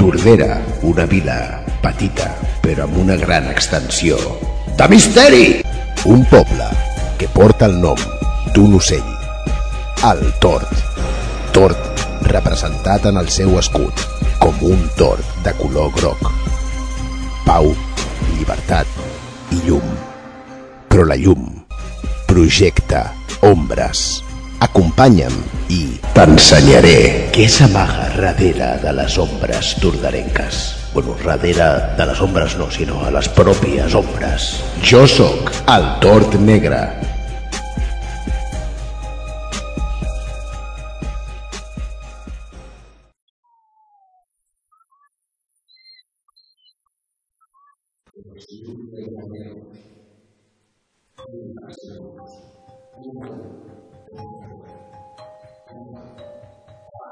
Tordera, una vila petita, però amb una gran extensió de misteri. Un poble que porta el nom d'un ocell, el tort. Tort representat en el seu escut com un tort de color groc. Pau, llibertat i llum. Però la llum projecta ombres. Acompanya'm i t'ensenyaré què s'amaga darrere de les ombres turdarenques. Bueno, darrere de les ombres no, sinó a les pròpies ombres. Jo sóc el Tord Negre.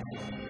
え?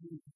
Gracias.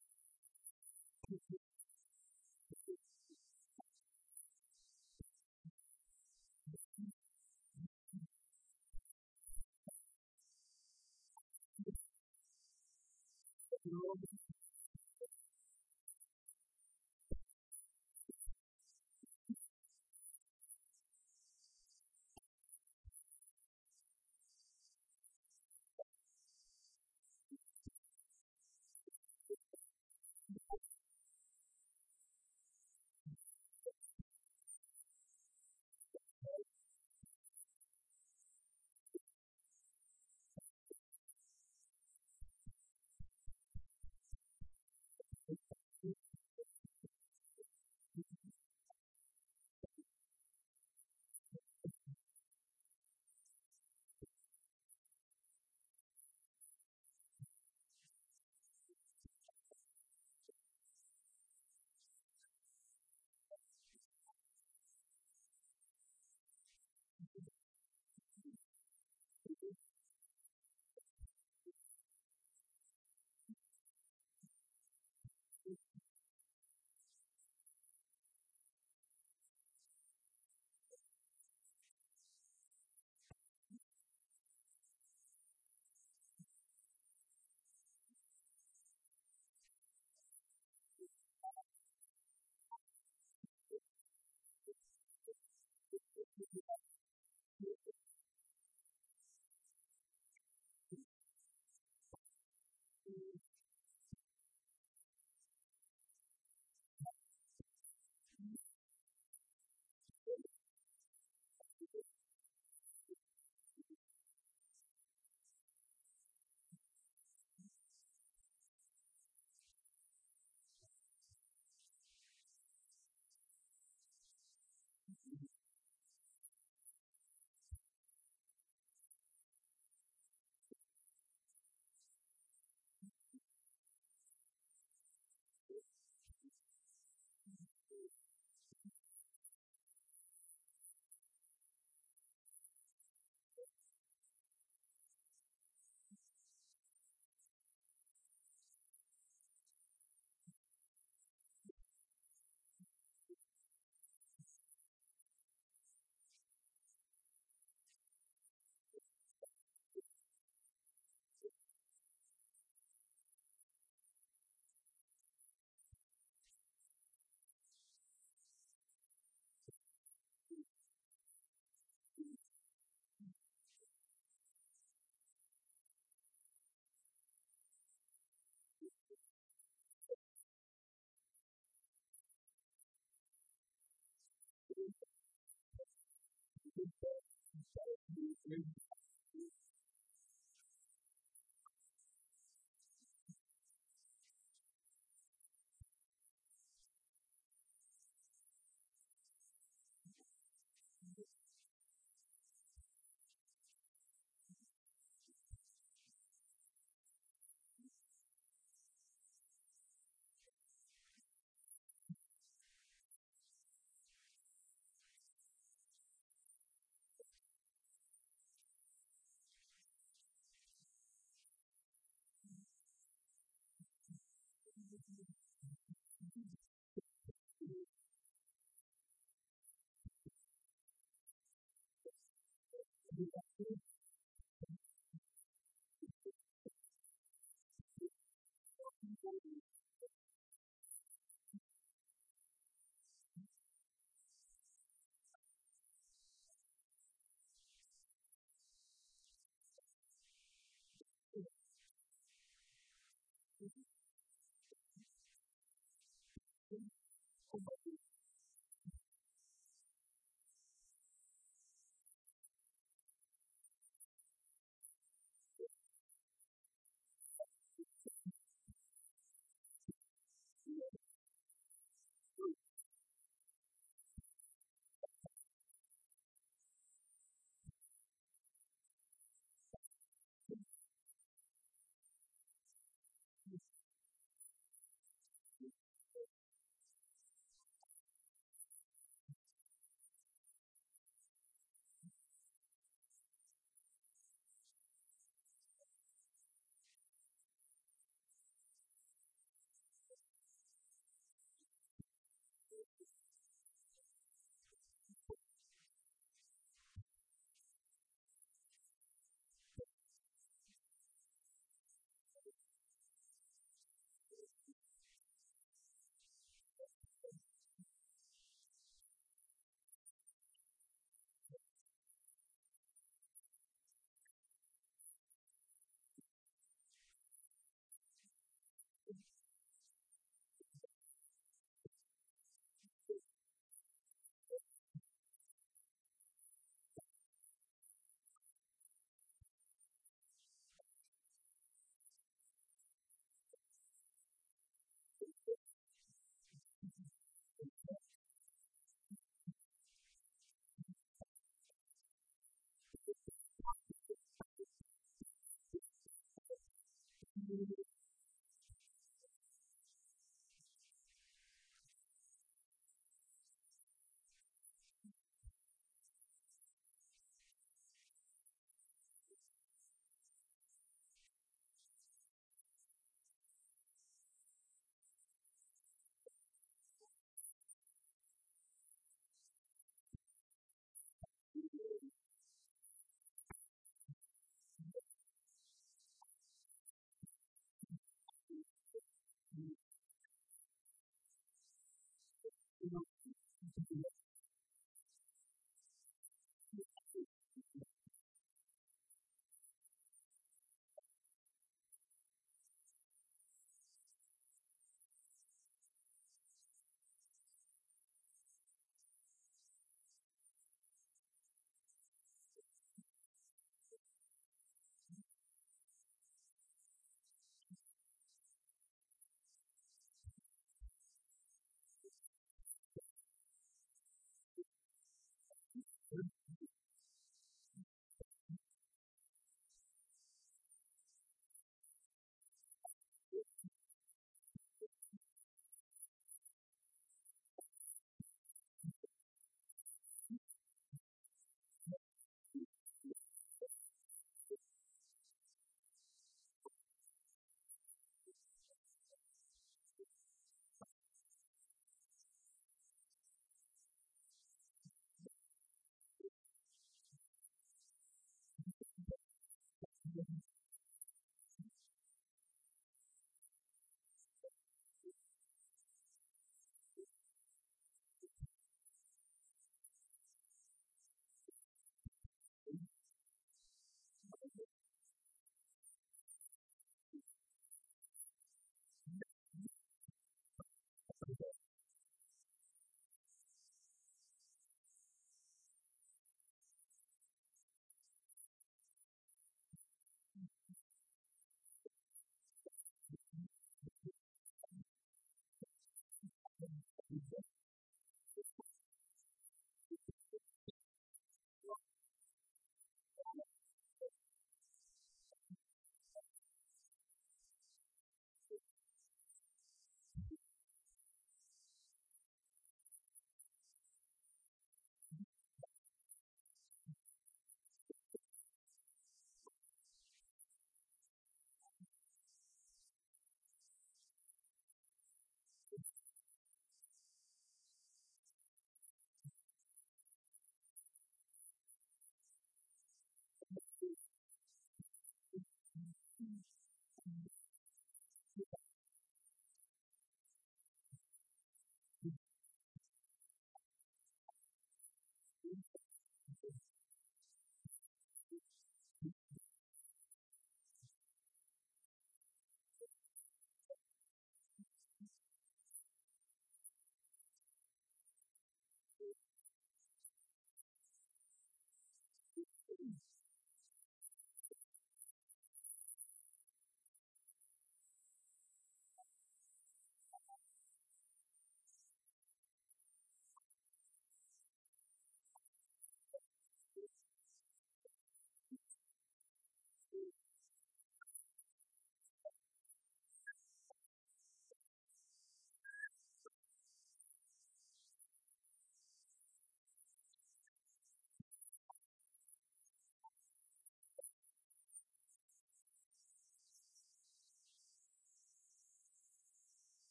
Thank you.